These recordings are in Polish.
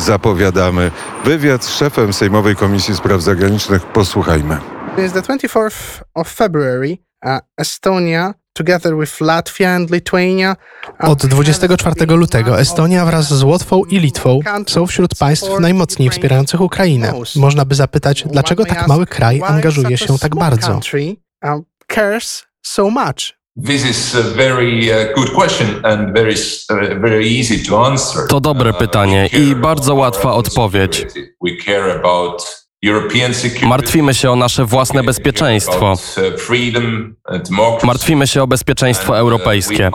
zapowiadamy. Wywiad z szefem Sejmowej Komisji Spraw Zagranicznych. Posłuchajmy. The 24th of February, uh, Estonia Od 24 lutego Estonia wraz z Łotwą i Litwą są wśród państw najmocniej wspierających Ukrainę. Można by zapytać, dlaczego tak mały kraj angażuje się tak bardzo? Uh, uh, uh, to dobre Uh, pytanie i bardzo łatwa odpowiedź. Martwimy się o nasze własne bezpieczeństwo. uh, democracy. Martwimy się o bezpieczeństwo uh, europejskie.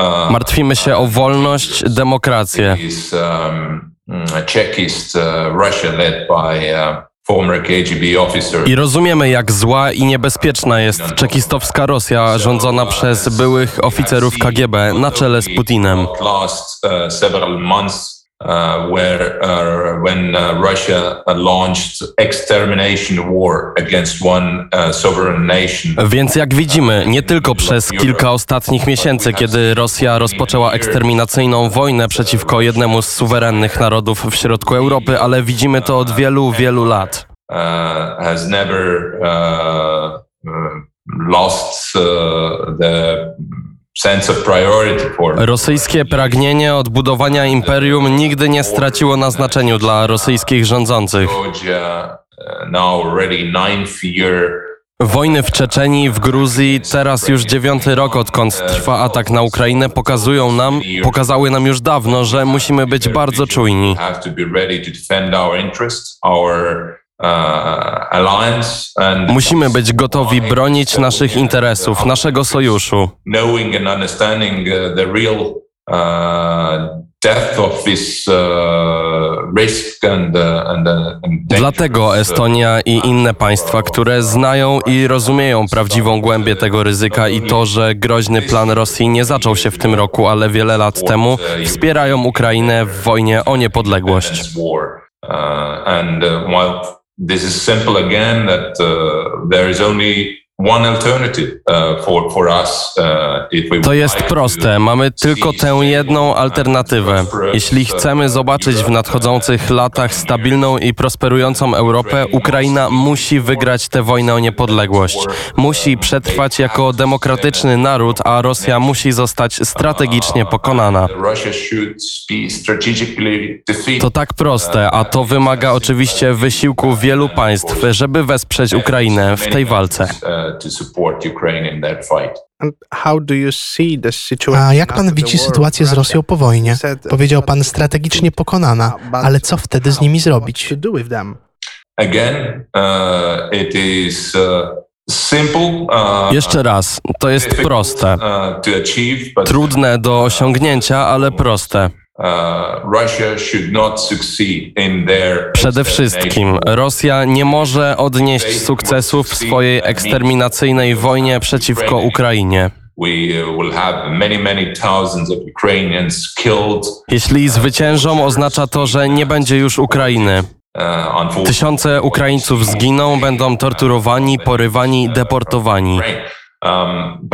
Uh, Martwimy się o wolność, demokrację. um, Czechist uh, Russia led by uh. I rozumiemy, jak zła i niebezpieczna jest czekistowska Rosja rządzona przez byłych oficerów KGB na czele z Putinem. Uh, where uh, when uh, Russia launched extermination war against one uh, sovereign nation. Więc jak widzimy, nie tylko przez kilka ostatnich miesięcy, kiedy Rosja rozpoczęła eksterminacyjną wojnę przeciwko jednemu z suwerennych narodów w środku Europy, ale widzimy to od wielu, wielu lat. uh, has never uh, lost the Rosyjskie pragnienie odbudowania imperium nigdy nie straciło na znaczeniu dla rosyjskich rządzących. Uh, Wojny w Czeczenii, w Gruzji, teraz już dziewiąty rok odkąd trwa atak na Ukrainę, pokazują nam, pokazały nam już dawno, że musimy być bardzo czujni. Uh, Musimy być gotowi bronić naszych interesów, naszego sojuszu. uh, uh, uh, uh, uh, Dlatego uh, Estonia i inne państwa, które znają i rozumieją prawdziwą głębię tego ryzyka i to, że groźny plan Rosji nie zaczął się w tym roku, ale wiele lat temu, wspierają Ukrainę w wojnie o niepodległość. Uh, and uh, while this is simple again, that uh, there is only uh, uh, To jest proste. Mamy tylko tę jedną alternatywę. prosperous, Jeśli chcemy zobaczyć w nadchodzących latach stabilną i prosperującą Europę, Ukraina musi wygrać tę wojnę o niepodległość. Musi przetrwać jako demokratyczny naród, a Rosja musi zostać strategicznie pokonana. To tak proste, a to wymaga oczywiście wysiłku wielu państw, żeby wesprzeć Ukrainę w tej walce. Uh, to support Ukraine in that fight. And how do you see the situation A jak pan widzi sytuację z Rosją po wojnie? Uh, Powiedział pan strategicznie pokonana, ale co wtedy z nimi zrobić? Again, uh, it is simple. Jeszcze raz, to jest proste. Trudne do osiągnięcia, ale proste. Uh, Przede wszystkim Rosja nie może odnieść sukcesów w swojej eksterminacyjnej wojnie przeciwko Ukrainie. Jeśli zwyciężą, oznacza to, że nie będzie już Ukrainy. Uh, Tysiące Ukraińców zginą, będą torturowani, porywani, deportowani. Um,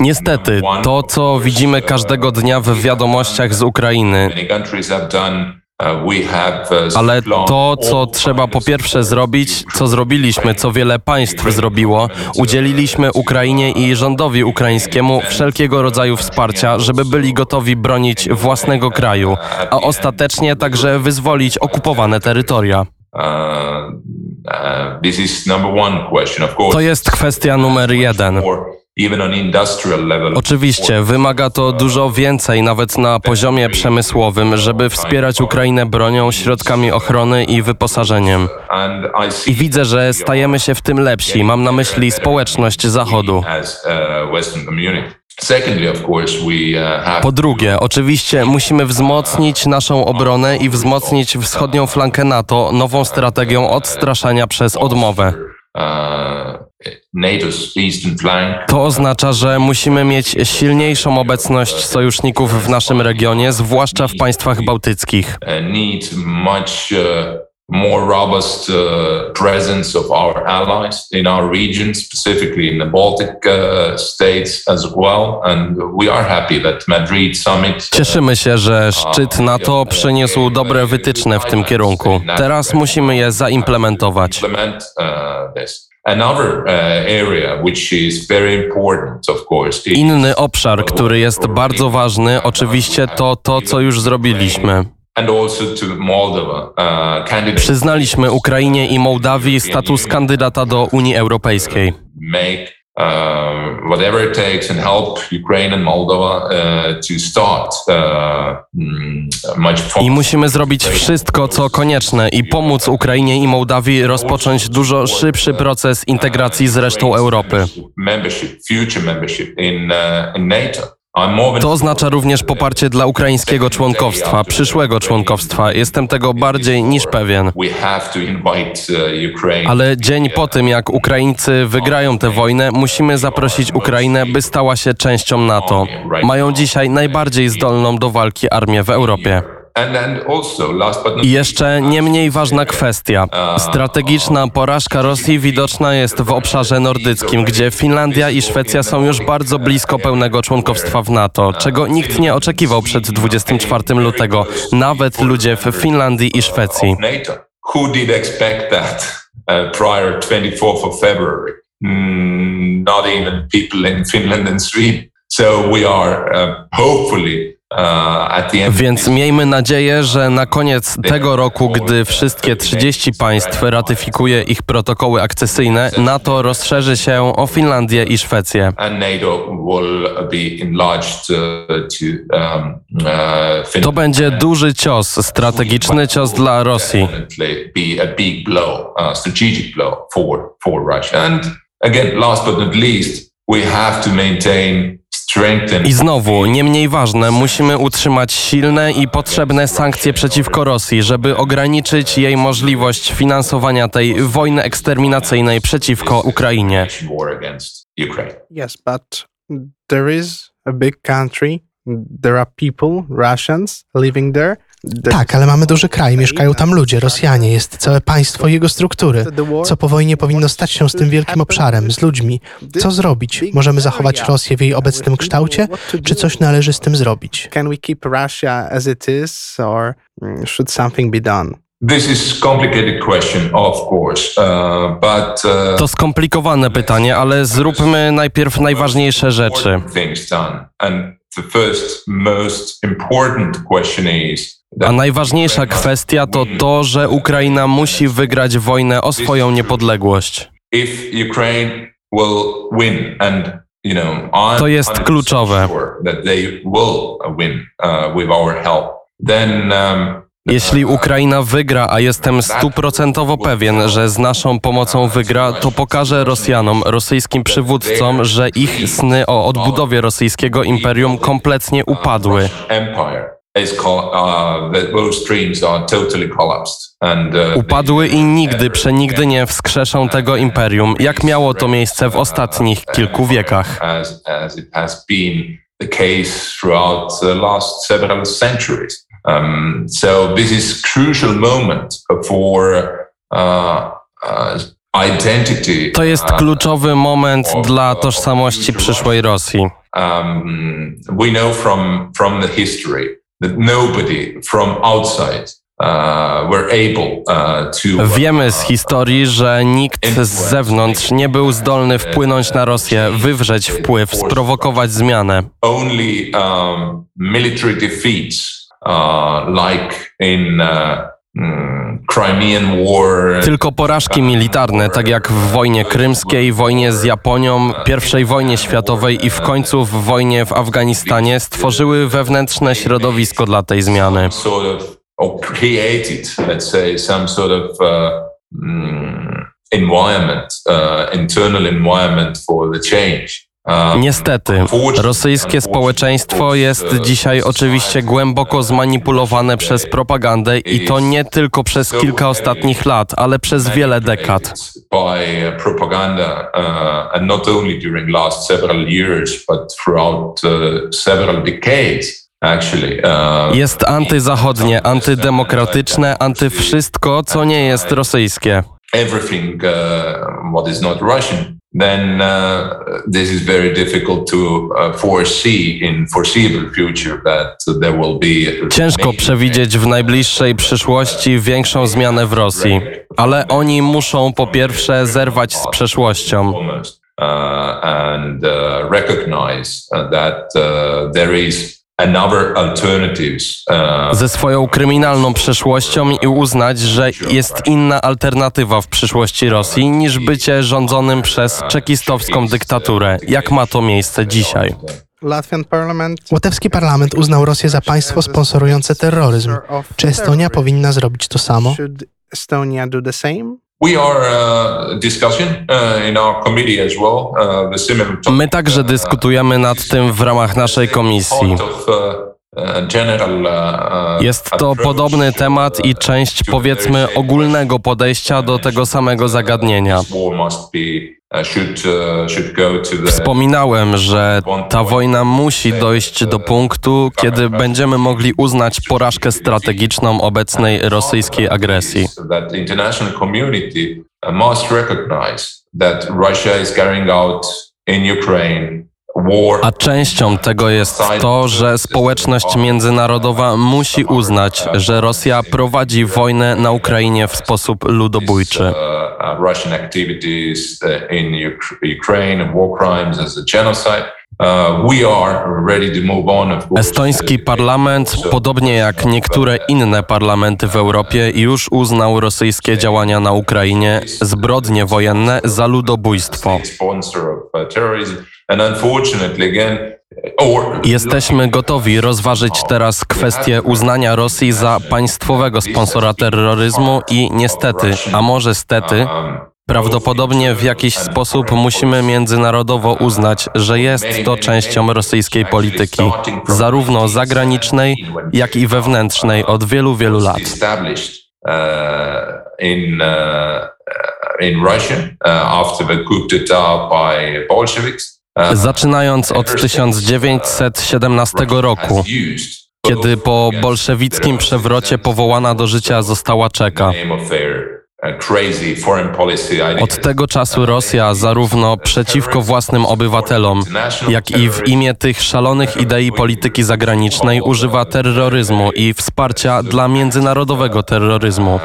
Niestety, to co widzimy każdego dnia w wiadomościach z Ukrainy. Uh, uh, ale to, co trzeba po pierwsze zrobić, co zrobiliśmy, co wiele państw zrobiło, udzieliliśmy Ukrainie i rządowi ukraińskiemu wszelkiego rodzaju wsparcia, żeby byli gotowi bronić własnego kraju, a ostatecznie także wyzwolić okupowane terytoria. Uh, uh, this is number one question, of course. To jest kwestia numer jeden. Oczywiście wymaga to dużo więcej, nawet na poziomie przemysłowym, żeby wspierać Ukrainę bronią, środkami ochrony i wyposażeniem. I widzę, że stajemy się w tym lepsi. Mam na myśli społeczność Zachodu. Uh, Po drugie, oczywiście musimy wzmocnić naszą obronę i wzmocnić wschodnią flankę NATO nową strategią odstraszania przez odmowę. uh. To oznacza, że musimy mieć silniejszą obecność sojuszników w naszym regionie, zwłaszcza w państwach bałtyckich. Uh, uh, more robust uh, presence of our allies in our region, specifically in the Baltic uh, states as well. And we are happy that Madrid summit. Cieszymy się, że szczyt NATO przyniósł dobre wytyczne w tym kierunku. Teraz musimy je zaimplementować. implement uh, uh, Inny obszar, który jest bardzo ważny, oczywiście to to, co już zrobiliśmy. Uh, Przyznaliśmy Ukrainie i Mołdawii status kandydata do Unii Europejskiej. uh, uh, mm, I musimy zrobić wszystko, co konieczne i pomóc Ukrainie i Mołdawii rozpocząć dużo szybszy proces integracji z resztą Europy. To oznacza również poparcie dla ukraińskiego członkostwa, przyszłego członkostwa. Jestem tego bardziej niż pewien. uh. Ale dzień po tym, jak Ukraińcy wygrają tę wojnę, musimy zaprosić Ukrainę, by stała się częścią NATO. Mają dzisiaj najbardziej zdolną do walki armię w Europie. I jeszcze nie mniej ważna kwestia. Strategiczna porażka Rosji widoczna jest w obszarze nordyckim, gdzie Finlandia i Szwecja są już bardzo blisko pełnego członkowstwa w NATO, czego nikt nie oczekiwał przed 24 lutego, nawet ludzie w Finlandii i Szwecji. NATO. Who did expect that uh, prior 24th of February? Mm, not even people in Finland and Sweden. So we are uh, hopefully of Więc miejmy nadzieję, że na koniec tego roku, gdy wszystkie 30 państw ratyfikuje ich protokoły akcesyjne, NATO rozszerzy się o Finlandię i Szwecję. to um, uh. To będzie duży cios, strategiczny cios dla Rosji. Again, last but not least, we have to maintain. I znowu, nie mniej ważne, musimy utrzymać silne i potrzebne sankcje przeciwko Rosji, żeby ograniczyć jej możliwość finansowania tej wojny eksterminacyjnej przeciwko Ukrainie. Yes, but there is a big country. There are people, Russians, living there. There Tak, ale mamy duży kraj, mieszkają tam ludzie, Rosjanie, jest całe państwo i jego struktury. Co po wojnie powinno stać się z tym wielkim obszarem, z ludźmi? Co zrobić? Możemy zachować Rosję w jej obecnym kształcie, czy coś należy z tym zrobić? Can we keep Russia as it is, or mm, should something be done? Uh, uh, To skomplikowane pytanie, ale zróbmy najpierw najważniejsze rzeczy. A najważniejsza kwestia to to, że Ukraina musi wygrać wojnę o swoją niepodległość. To jest 100% kluczowe. uh, help. Then um, Jeśli Ukraina wygra, a jestem stuprocentowo pewien, że z naszą pomocą wygra, to pokaże Rosjanom, rosyjskim przywódcom, że ich sny o odbudowie rosyjskiego imperium kompletnie upadły. Upadły i nigdy, przenigdy nie wskrzeszą tego imperium, jak miało to miejsce w ostatnich kilku wiekach. the case throughout the last several centuries. Um, so this is crucial moment for uh, uh, identity. To jest kluczowy moment dla tożsamości przyszłej Rosji. Um, we know from from the history that nobody from outside uh, were able uh, to. Wiemy z historii, że nikt z zewnątrz nie był zdolny wpłynąć na Rosję, wywrzeć wpływ, sprowokować zmianę. only um, military defeats, uh, like in uh, mm. Tylko porażki militarne, tak jak w wojnie krymskiej, wojnie z Japonią, pierwszej wojnie światowej i w końcu w wojnie w Afganistanie stworzyły wewnętrzne środowisko dla tej zmiany. uh, environment, uh, internal environment for the change. Niestety, rosyjskie społeczeństwo jest dzisiaj oczywiście głęboko zmanipulowane przez propagandę i to nie tylko przez kilka ostatnich lat, ale przez wiele dekad. uh, uh, uh, Jest antyzachodnie, antydemokratyczne, antywszystko, co nie jest rosyjskie. everything what is not Russian, then uh, this is very difficult to uh, foresee in foreseeable future that there will be. Ciężko przewidzieć w najbliższej przyszłości większą zmianę w Rosji, ale oni muszą po pierwsze zerwać z przeszłością. Uh, and uh, recognize that there is Ze swoją kryminalną przeszłością i uznać, że jest inna alternatywa w przyszłości Rosji niż bycie rządzonym przez czekistowską dyktaturę, jak ma to miejsce dzisiaj. Łotewski parlament uznał Rosję za państwo sponsorujące terroryzm. Czy Estonia powinna zrobić to samo? Estonia do the same? Uh, uh, uh, My także dyskutujemy nad tym w ramach naszej komisji. uh, uh, uh, uh, Jest to podobny temat i część powiedzmy ogólnego podejścia do tego samego zagadnienia. To the Wspominałem, że ta wojna musi dojść do punktu, kiedy będziemy mogli uznać porażkę strategiczną obecnej rosyjskiej agresji. That Russia is carrying out in Ukraine. A częścią tego jest to, że społeczność międzynarodowa musi uznać, że Rosja prowadzi wojnę na Ukrainie w sposób ludobójczy. uh, uh, uh. Estoński parlament, podobnie jak niektóre inne parlamenty w Europie, już uznał rosyjskie działania na Ukrainie, zbrodnie wojenne za ludobójstwo. Jesteśmy gotowi rozważyć teraz kwestię uznania Rosji za państwowego sponsora terroryzmu i niestety, a może stety, prawdopodobnie w jakiś sposób musimy międzynarodowo uznać, że jest to częścią rosyjskiej polityki, zarówno zagranicznej, jak i wewnętrznej od wielu, wielu lat. uh, in uh, in Russia uh, after the coup d'état by Bolsheviks. Uh, Zaczynając od 1917 roku, kiedy po bolszewickim przewrocie powołana do życia została Czeka. Od tego czasu Rosja zarówno przeciwko własnym obywatelom, jak i w imię tych szalonych idei polityki zagranicznej używa terroryzmu i wsparcia dla międzynarodowego terroryzmu.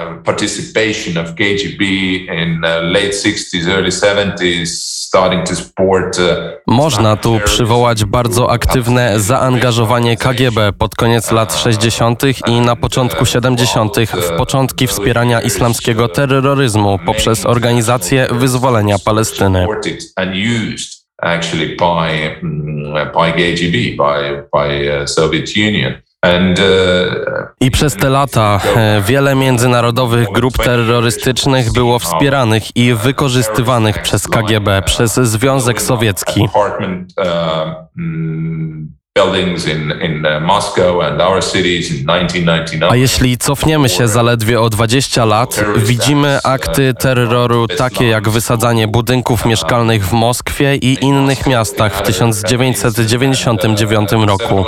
Uh, late 60s, early 70s, starting to support. Uh, Można tu przywołać bardzo aktywne zaangażowanie KGB pod koniec lat 60. i na początku 70. w początki wspierania islamskiego terroryzmu poprzez organizację wyzwolenia Palestyny. actually by mm, by KGB, by by uh, Soviet Union, uh, I przez te lata e, wiele międzynarodowych grup terrorystycznych było wspieranych i wykorzystywanych przez KGB, przez Związek Sowiecki. uh, mm, A 1999. jeśli cofniemy się zaledwie o 20 lat, widzimy akty terroru takie jak wysadzanie budynków mieszkalnych w Moskwie i innych miastach w 1999 roku.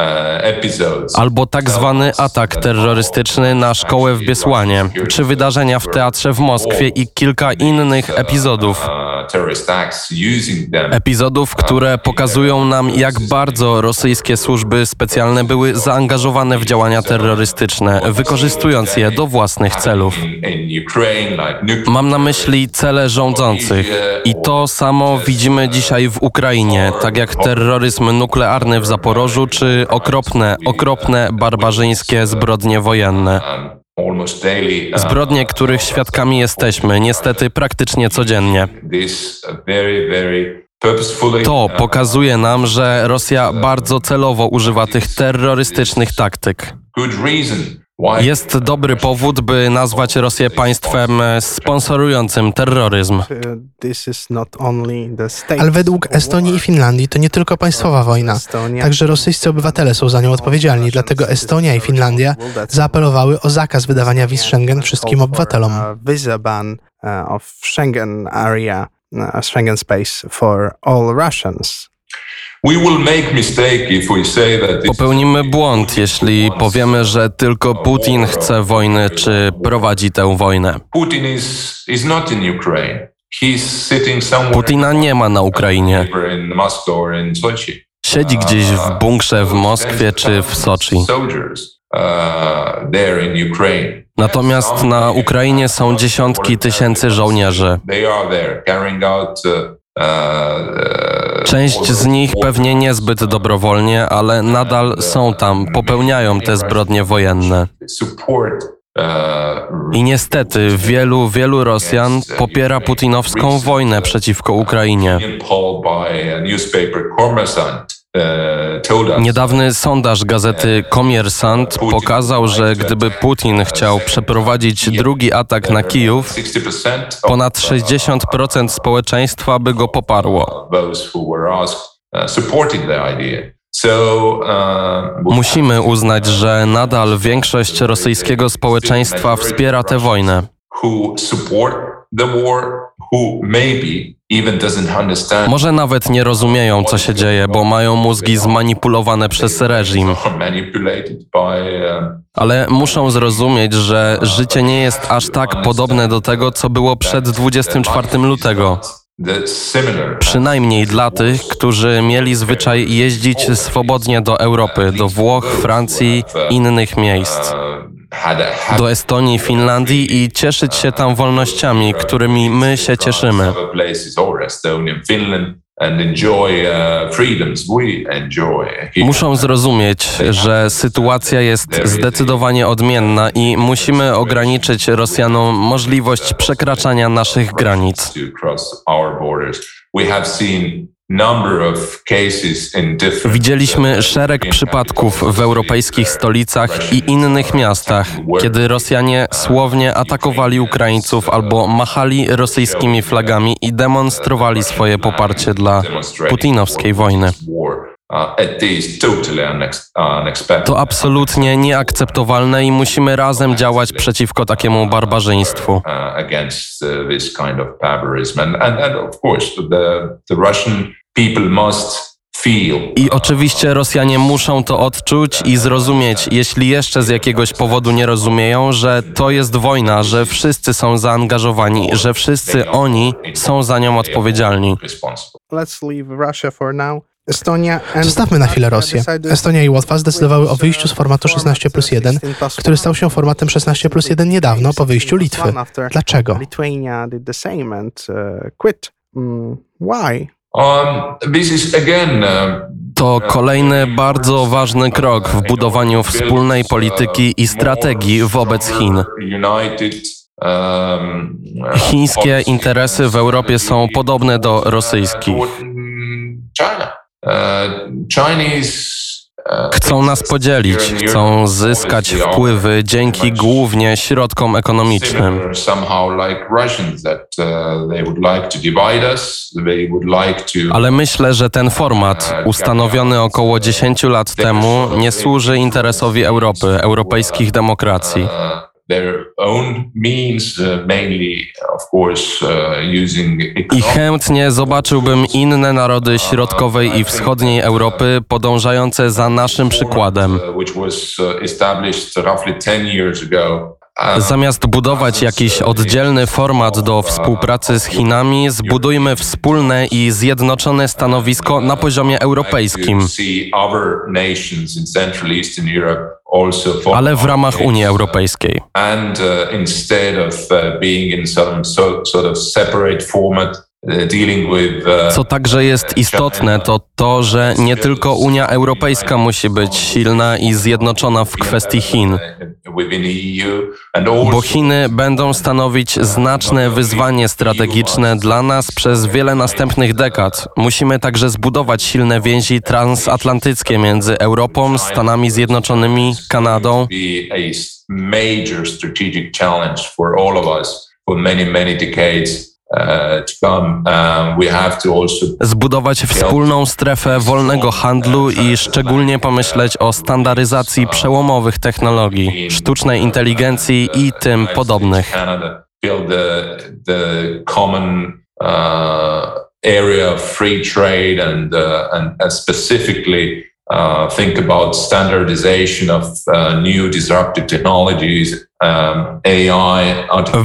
Uh, episodes. Albo tak zwany atak terrorystyczny na szkołę w Biesłanie, czy wydarzenia w teatrze w Moskwie i kilka innych epizodów. Uh, acts using them Epizodów, które pokazują nam, jak bardzo rosyjskie służby specjalne były zaangażowane w działania terrorystyczne, wykorzystując je do własnych celów. Mam na myśli cele rządzących. I to samo widzimy dzisiaj w Ukrainie, tak jak terroryzm nuklearny w Zaporożu, czy okropne, okropne, barbarzyńskie zbrodnie wojenne. Zbrodnie, których świadkami jesteśmy, niestety praktycznie codziennie. To pokazuje nam, że Rosja bardzo celowo używa tych terrorystycznych taktyk. Jest dobry powód, by nazwać Rosję państwem e, sponsorującym terroryzm. Ale według Estonii i Finlandii to nie tylko państwowa wojna. Także rosyjscy obywatele są za nią odpowiedzialni, dlatego Estonia i Finlandia zaapelowały o zakaz wydawania wiz Schengen wszystkim obywatelom. Uh, of Schengen area, Schengen space for all Russians. Popełnimy błąd, jeśli powiemy, że tylko Putin chce wojny czy prowadzi tę wojnę. Putina nie ma na Ukrainie. Siedzi gdzieś w bunkrze w Moskwie czy w Soczi. Uh. Natomiast na Ukrainie są dziesiątki tysięcy żołnierzy. Część z nich pewnie niezbyt dobrowolnie, ale nadal są tam, popełniają te zbrodnie wojenne. I niestety wielu, wielu Rosjan popiera putinowską wojnę przeciwko Ukrainie. Uh, us Niedawny sondaż gazety Komiersant pokazał, że gdyby Putin chciał przeprowadzić drugi atak na Kijów, 60% of ponad 60% społeczeństwa by go poparło. uh, uh, Musimy uznać, że nadal większość rosyjskiego społeczeństwa wspiera tę wojnę. Może nawet nie rozumieją, co się dzieje, bo mają mózgi zmanipulowane przez reżim, um, ale muszą zrozumieć, że życie nie jest aż tak podobne do tego, co było przed 24 lutego. Przynajmniej dla tych, którzy mieli zwyczaj jeździć swobodnie do Europy, do Włoch, Francji, innych miejsc, do Estonii, Finlandii i cieszyć się tam wolnościami, którymi my się cieszymy. uh. Muszą zrozumieć, że sytuacja jest zdecydowanie odmienna i musimy ograniczyć Rosjanom możliwość przekraczania naszych granic. Widzieliśmy szereg przypadków w europejskich stolicach i innych miastach, kiedy Rosjanie słownie atakowali Ukraińców albo machali rosyjskimi flagami i demonstrowali swoje poparcie dla putinowskiej wojny. To absolutnie nieakceptowalne i musimy razem działać przeciwko takiemu barbarzyństwu. uh, against uh, this kind of barbarism. And, and of course, the, the Russian people must I oczywiście Rosjanie muszą to odczuć i zrozumieć, jeśli jeszcze z jakiegoś powodu nie rozumieją, że to jest wojna, że wszyscy są zaangażowani, że wszyscy oni są za nią odpowiedzialni. Zostawmy na chwilę Rosję. Estonia i Łotwa zdecydowały o wyjściu z formatu 16 plus 1, który stał się formatem 16 plus 1 niedawno po wyjściu Litwy. Dlaczego? Lithuania did the same and uh, quit. Mm, why? Um, uh, To kolejny bardzo ważny krok w budowaniu wspólnej polityki i strategii wobec Chin. Um, Chińskie interesy w Europie są podobne do rosyjskich. Uh, Chinese Chcą nas podzielić, chcą zyskać wpływy dzięki głównie środkom ekonomicznym. Ale myślę, że ten format, ustanowiony około 10 lat temu, nie służy interesowi Europy, europejskich demokracji. Uh, their own means, uh, mainly, of course, using I chętnie zobaczyłbym inne narody środkowej i wschodniej Europy podążające za naszym przykładem. which was established roughly 10 years ago. Uh, Zamiast budować jakiś oddzielny format do współpracy z Chinami, zbudujmy wspólne i zjednoczone stanowisko na poziomie europejskim, ale w ramach Unii Europejskiej. uh, uh, uh, uh, Co także jest istotne, to to, że nie tylko Unia Europejska musi być silna i zjednoczona w kwestii Chin, also bo Chiny będą stanowić znaczne wyzwanie strategiczne dla nas przez wiele następnych dekad. Musimy także zbudować silne więzi transatlantyckie między Europą, Stanami Zjednoczonymi, Kanadą. major strategic challenge for all of us for many many decades uh, come. Um, Zbudować wspólną strefę wolnego handlu i szczególnie pomyśleć o standaryzacji przełomowych technologii, sztucznej inteligencji i tym podobnych. Uh, area of free trade and uh, and, and specifically uh, think about standardization of uh, new disruptive technologies, um, AI.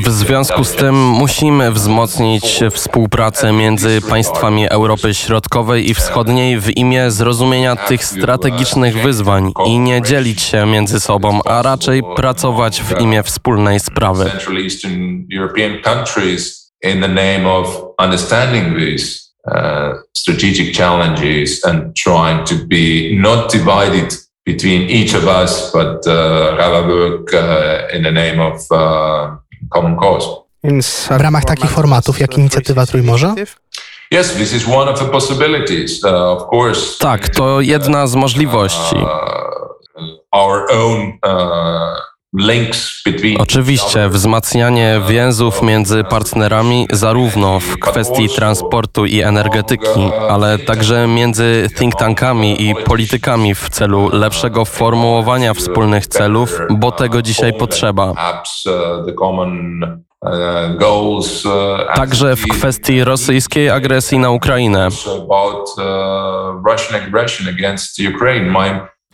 W związku z tym musimy wzmocnić współpracę między państwami Europy Środkowej i Wschodniej w imię zrozumienia tych strategicznych wyzwań i nie dzielić się między sobą, a raczej pracować w imię wspólnej sprawy. Central Eastern European countries in the name of understanding these uh, strategic challenges and trying to be not divided between each of us, but uh, rather work uh, in the name of uh, common cause. W ramach takich formatów jak Inicjatywa Trójmorza? Yes, this is one of the possibilities. Uh, of course. Tak, to jedna z możliwości. Uh, our own uh, Oczywiście wzmacnianie więzów między partnerami zarówno w kwestii transportu i energetyki, ale także między think tankami i politykami w celu lepszego formułowania wspólnych celów, bo tego dzisiaj potrzeba. Uh, uh, uh, Także w kwestii rosyjskiej agresji na Ukrainę.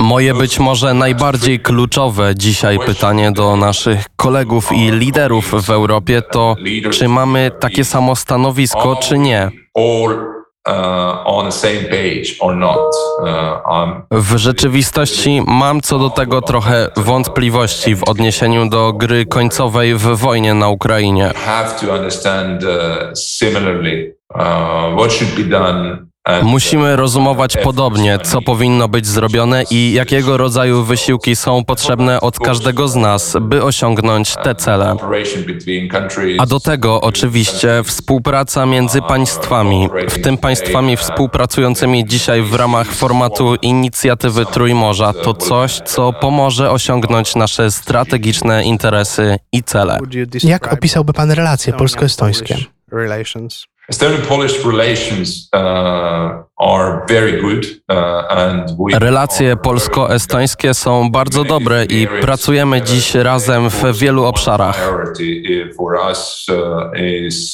Moje być może najbardziej kluczowe dzisiaj pytanie do naszych kolegów i liderów w Europie to, czy mamy takie samo stanowisko, czy nie. uh. Uh, W rzeczywistości mam co do tego trochę wątpliwości w odniesieniu do gry końcowej w wojnie na Ukrainie. have to understand uh, similarly what should be done. And Musimy rozumować podobnie, co powinno być zrobione i jakiego rodzaju wysiłki są potrzebne od każdego z nas, by osiągnąć te cele. A do tego oczywiście współpraca między państwami, w tym państwami współpracującymi dzisiaj w ramach formatu inicjatywy Trójmorza, to coś, co pomoże osiągnąć nasze strategiczne interesy i cele. Jak opisałby pan relacje polsko-estońskie? Estonian-Polish relations uh, are very good uh, and we Relacje polsko-estońskie są bardzo dobre i pracujemy dziś razem w wielu obszarach. uh,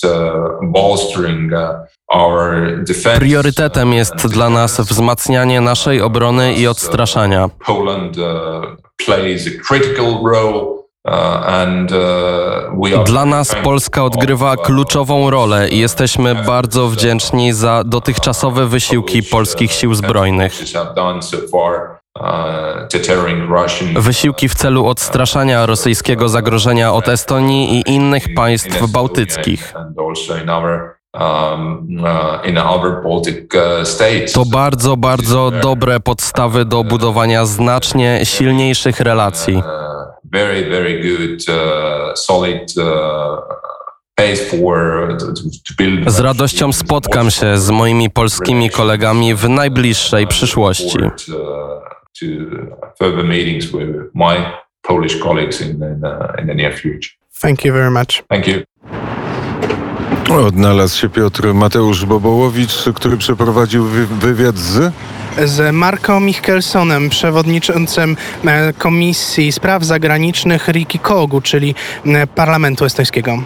uh, uh, uh. Priorytetem jest dla nas wzmacnianie naszej obrony i odstraszania. Poland uh, plays a critical role uh, uh, Dla nas Polska odgrywa kluczową rolę i jesteśmy bardzo wdzięczni za dotychczasowe wysiłki polskich sił zbrojnych. uh, deterring Russian Wysiłki w celu odstraszania rosyjskiego zagrożenia od Estonii i innych państw bałtyckich. um. To bardzo, bardzo dobre podstawy do budowania znacznie silniejszych relacji. Very, very good, uh, solid uh, base for to, to build. Z radością spotkam się z moimi polskimi kolegami w najbliższej przyszłości. uh, to further meetings with my Polish colleagues in, in, in the near future. Thank you very much. Thank you. Odnalazł się Piotr Mateusz Bobołowicz, który przeprowadził wy- wywiad z... Z Marko Michkelsonem, przewodniczącym e, Komisji Spraw Zagranicznych Riki Kogu, czyli e, Parlamentu Estońskiego.